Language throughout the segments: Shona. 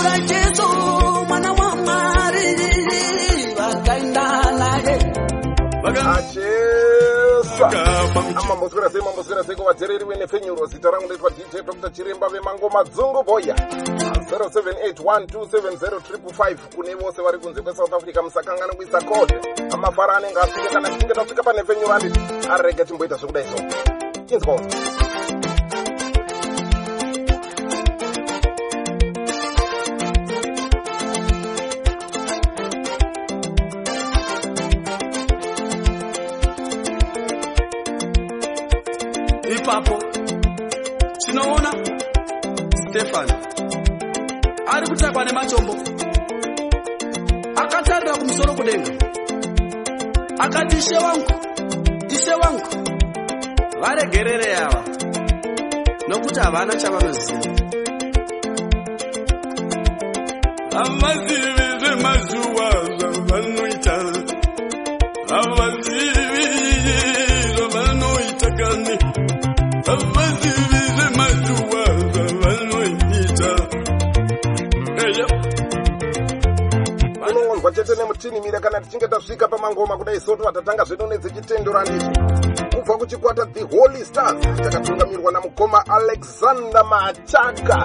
vakamupindura jesu mwana wamwari vakaenda naye. Achesa amamboswera sei mamboswera sei kuvateereri venefenyuro zita rangu ndaitwa dj dr. Chiremba vemangoma dzungu boya 0781270555 kune vose vari kunze kwesouth africa musakangana kuisa code. Amafara anenge asvike kana tichinge tasvika panefenyuro anditi arege timboita zvekudai so inzwa ipapo. Tinoona stefani ari kutakwa nematombo. Akatarira kumusoro kudenga. Akati ishe wangu ishe wangu. Varegerere ava nokuti havana chavanoziva havazivi zvemazuva zvavanoita. Havazivi chete nemutinimira kana tichinge tasvika pamangoma kudai soto vatatanga zvedu nedzechitendero anditi kubva kuchikwata the holy stars takatungamirwa namukoma alexander machaka.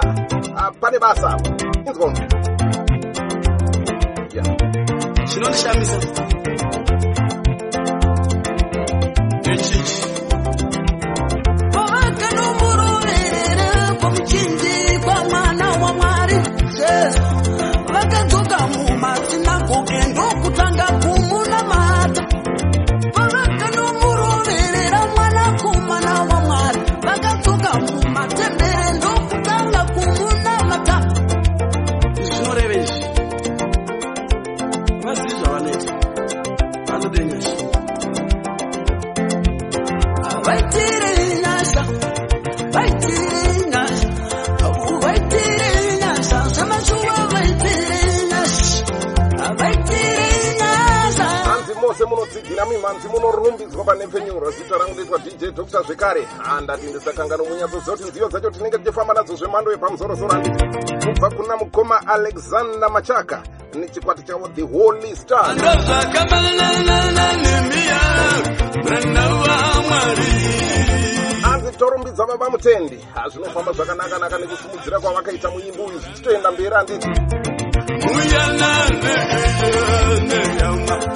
Ah, pane basa. Apa inzwa Yeah. chinondishamisa munotsigira mimhanzi munorumbidzwa panepfenyuro zita rangu ndoitwa dj dr zvekare. Handati ndisakangano munyatsoziva kuti nziyo dzacho tinenge tichifamba nadzo zvemhando yepamusorosoro handiti kubva kuna mukoma alexander machaka nechikwata chavo the holy star. Torumbidza baba mutendi. Hazvinofamba zvakanaka-naka nekusimudzira kwavakaita muimbo uyu. Zvichitoenda mberi handiti muyananeyama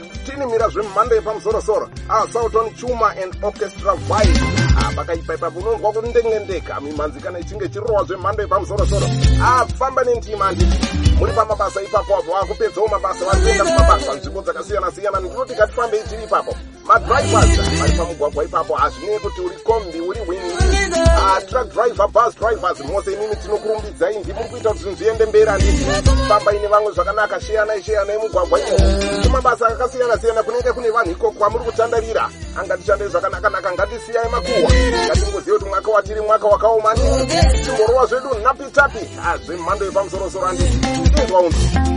chitinimira zvemhando yepamusorosoro. Asauton chuma and orchestra vibe pakaipa ipapo unonzwa kundengendeka mimhanzi kana ichinge chirohwa zvemhando yepamusorosoro. Afamba nentima handiti muri pamabasa ipapo apo akupedzawo mabasa vari kuenda kumabasa. Nzvimbo dzakasiyana-siyana ndinoti ngatifambei tiri ipapo. Madrivers vari pamugwagwa ipapo hazvinei kuti uri kombi uri wini truck driver bus drivers mose imimi tinokurumbidzai. Ndimuri kuita kuti zvinhu zviende mberi. Handiti fambai nevamwe zvakanaka sheyanai sheyanai mugwagwa imo kumabasa akasiyana-siyana kunenge kune vanhu ikoko kwamuri kutandarira. Angatishandei zvakanaka-naka ngatisiyai makuhwa. Ngatingozive kuti mwaka watiri mwaka wakaoma timborowa zvedu napitapi. Zvemhando yepamusorosoro handiti inzwa unzi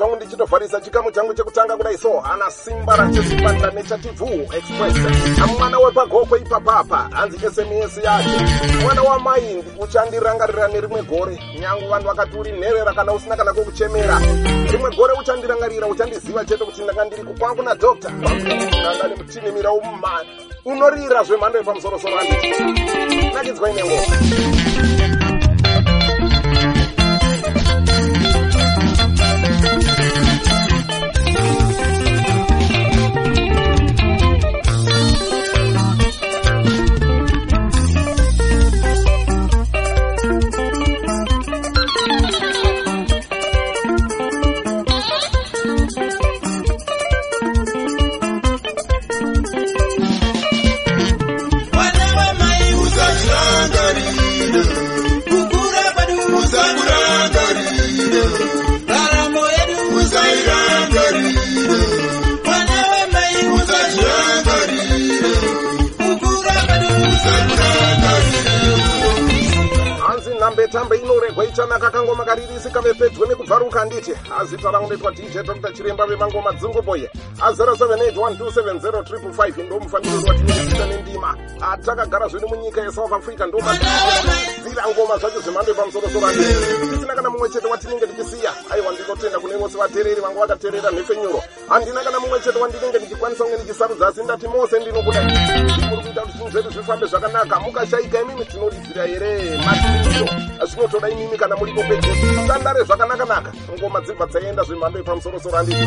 zvangu ndichitovharisa chikamu changu chekutanga kudai. So ana simba rachesipanda nechativu express. Mwana wepagokwe ipapapa hanzi sms yacho mwana wamai uchandirangarira nerimwe gore. Nyangu vanhu vakati uri nherera kana usina kana kokuchemera rimwe gore uchandirangarira uchandiziva chete kuti ndanga ndiri kukwangu nadokta anga nemutinimira uma unorira zvemhando yepamusorosoro handiti nakidzwa inewo nhambetambe inoregwa ichanaka kangoma karirisi kave pedyo nekubvaruka handiti azita rangu ndoitwa dj dr. Chiremba vemangoma dzunguboye a078127055 ndo mufaniriro watineiita nendima. Atakagara zvedu munyika yesouth africa ndo madzira ngoma zvacho zvemhando yepamusorosoro. Handiti tisina kana mumwe chete watinenge tichisiya. Aiwa ndinotenda kune vose vateereri vanga vakateerera nhefenyuro handina kana mumwe chete wandinenge ndichikwanisa kunge ndichisarudza asi ndati mose ndinokuda muri kuita kuti zvinhu zvedu zvifambe zvakanaka. Mukashayika imimi tinoridzira here? Matiriro zvinotoda imimi kana muripo pedyo. Tandare zvakanaka-naka. Ngoma dzibva dzaenda zvemhando yepamusorosoro handiti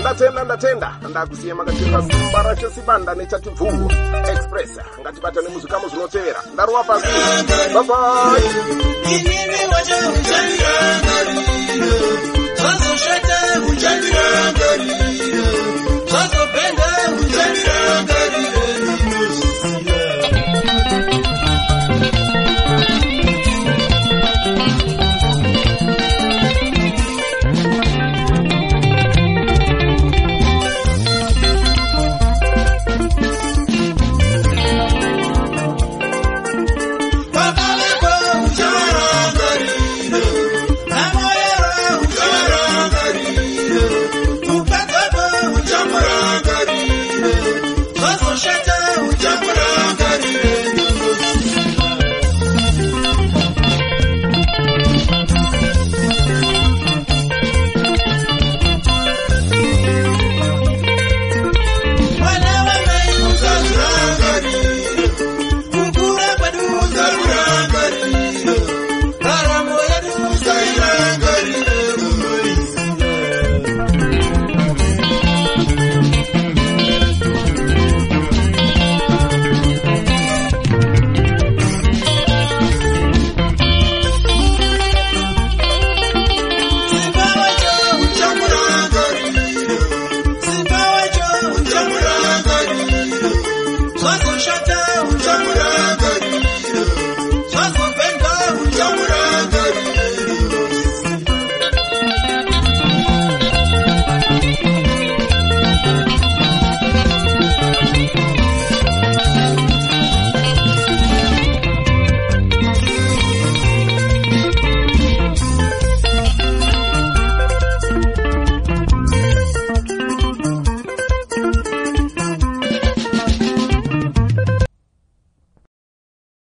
ndatenda ndatenda. Ndakusiya makateerera simba rachesibanda nechatibvungu express ngatibatane muzvikamu zvinotevera. Ndaruwa pasi. Babai